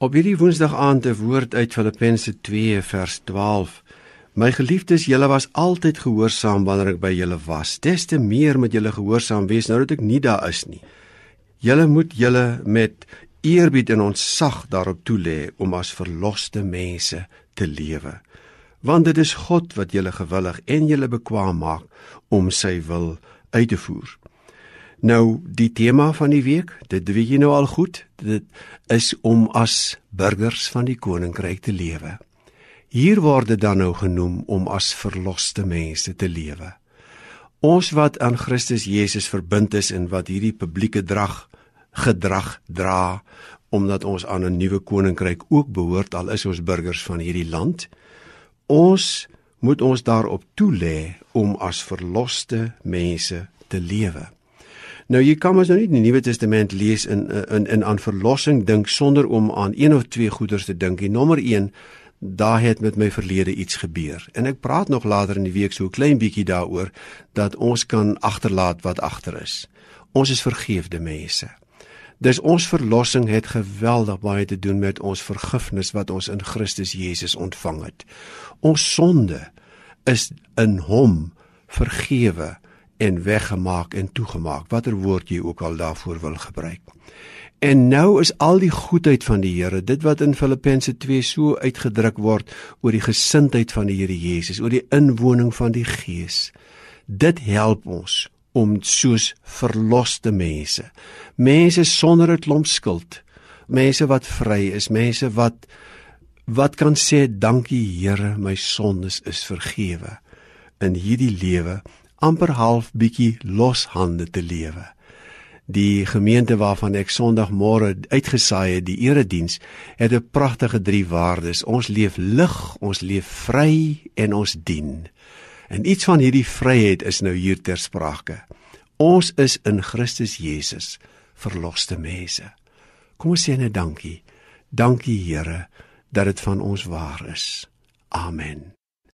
Op hierdie Woensdag aand 'n woord uit Filippense 2 vers 12. My geliefdes, julle was altyd gehoorsaam wanneer ek by julle was. Des te meer moet julle gehoorsaam wees nou dat ek nie daar is nie. Julle moet julle met eerbied en ontzag daarop toelê om as verloste mense te lewe. Want dit is God wat julle gewillig en julle bekwam maak om sy wil uit te voer. Nou die tema van die week, dit weet jy nou al goed, dit is om as burgers van die koninkryk te lewe. Hier word dit dan nou genoem om as verloste mense te lewe. Ons wat aan Christus Jesus verbind is en wat hierdie publieke drag gedrag dra omdat ons aan 'n nuwe koninkryk ook behoort al is ons burgers van hierdie land. Ons moet ons daarop toelê om as verloste mense te lewe. Nou jy kan mos nou nie die Nuwe Testament lees in in in aan verlossing dink sonder om aan een of twee goeders te dink. Die nommer 1 daar het met my verlede iets gebeur. En ek praat nog later in die week so 'n klein bietjie daaroor dat ons kan agterlaat wat agter is. Ons is vergeefde mense. Dis ons verlossing het geweldig baie te doen met ons vergifnis wat ons in Christus Jesus ontvang het. Ons sonde is in hom vergewe en weggemaak en toegemaak watter woord jy ook al daarvoor wil gebruik. En nou is al die goedheid van die Here, dit wat in Filippense 2 so uitgedruk word oor die gesindheid van die Here Jesus, oor die inwoning van die Gees. Dit help ons om soos verloste mense, mense sonder 'n klomp skuld, mense wat vry is, mense wat wat kan sê dankie Here, my sondes is vergewe in hierdie lewe amper half bietjie loshande te lewe. Die gemeente waarvan ek Sondagmôre uitgesaai het, die erediens, het 'n pragtige drie waardes. Ons leef lig, ons leef vry en ons dien. En iets van hierdie vryheid is nou hier ter sprake. Ons is in Christus Jesus verloste mense. Kom ons sê net dankie. Dankie Here dat dit van ons waar is. Amen.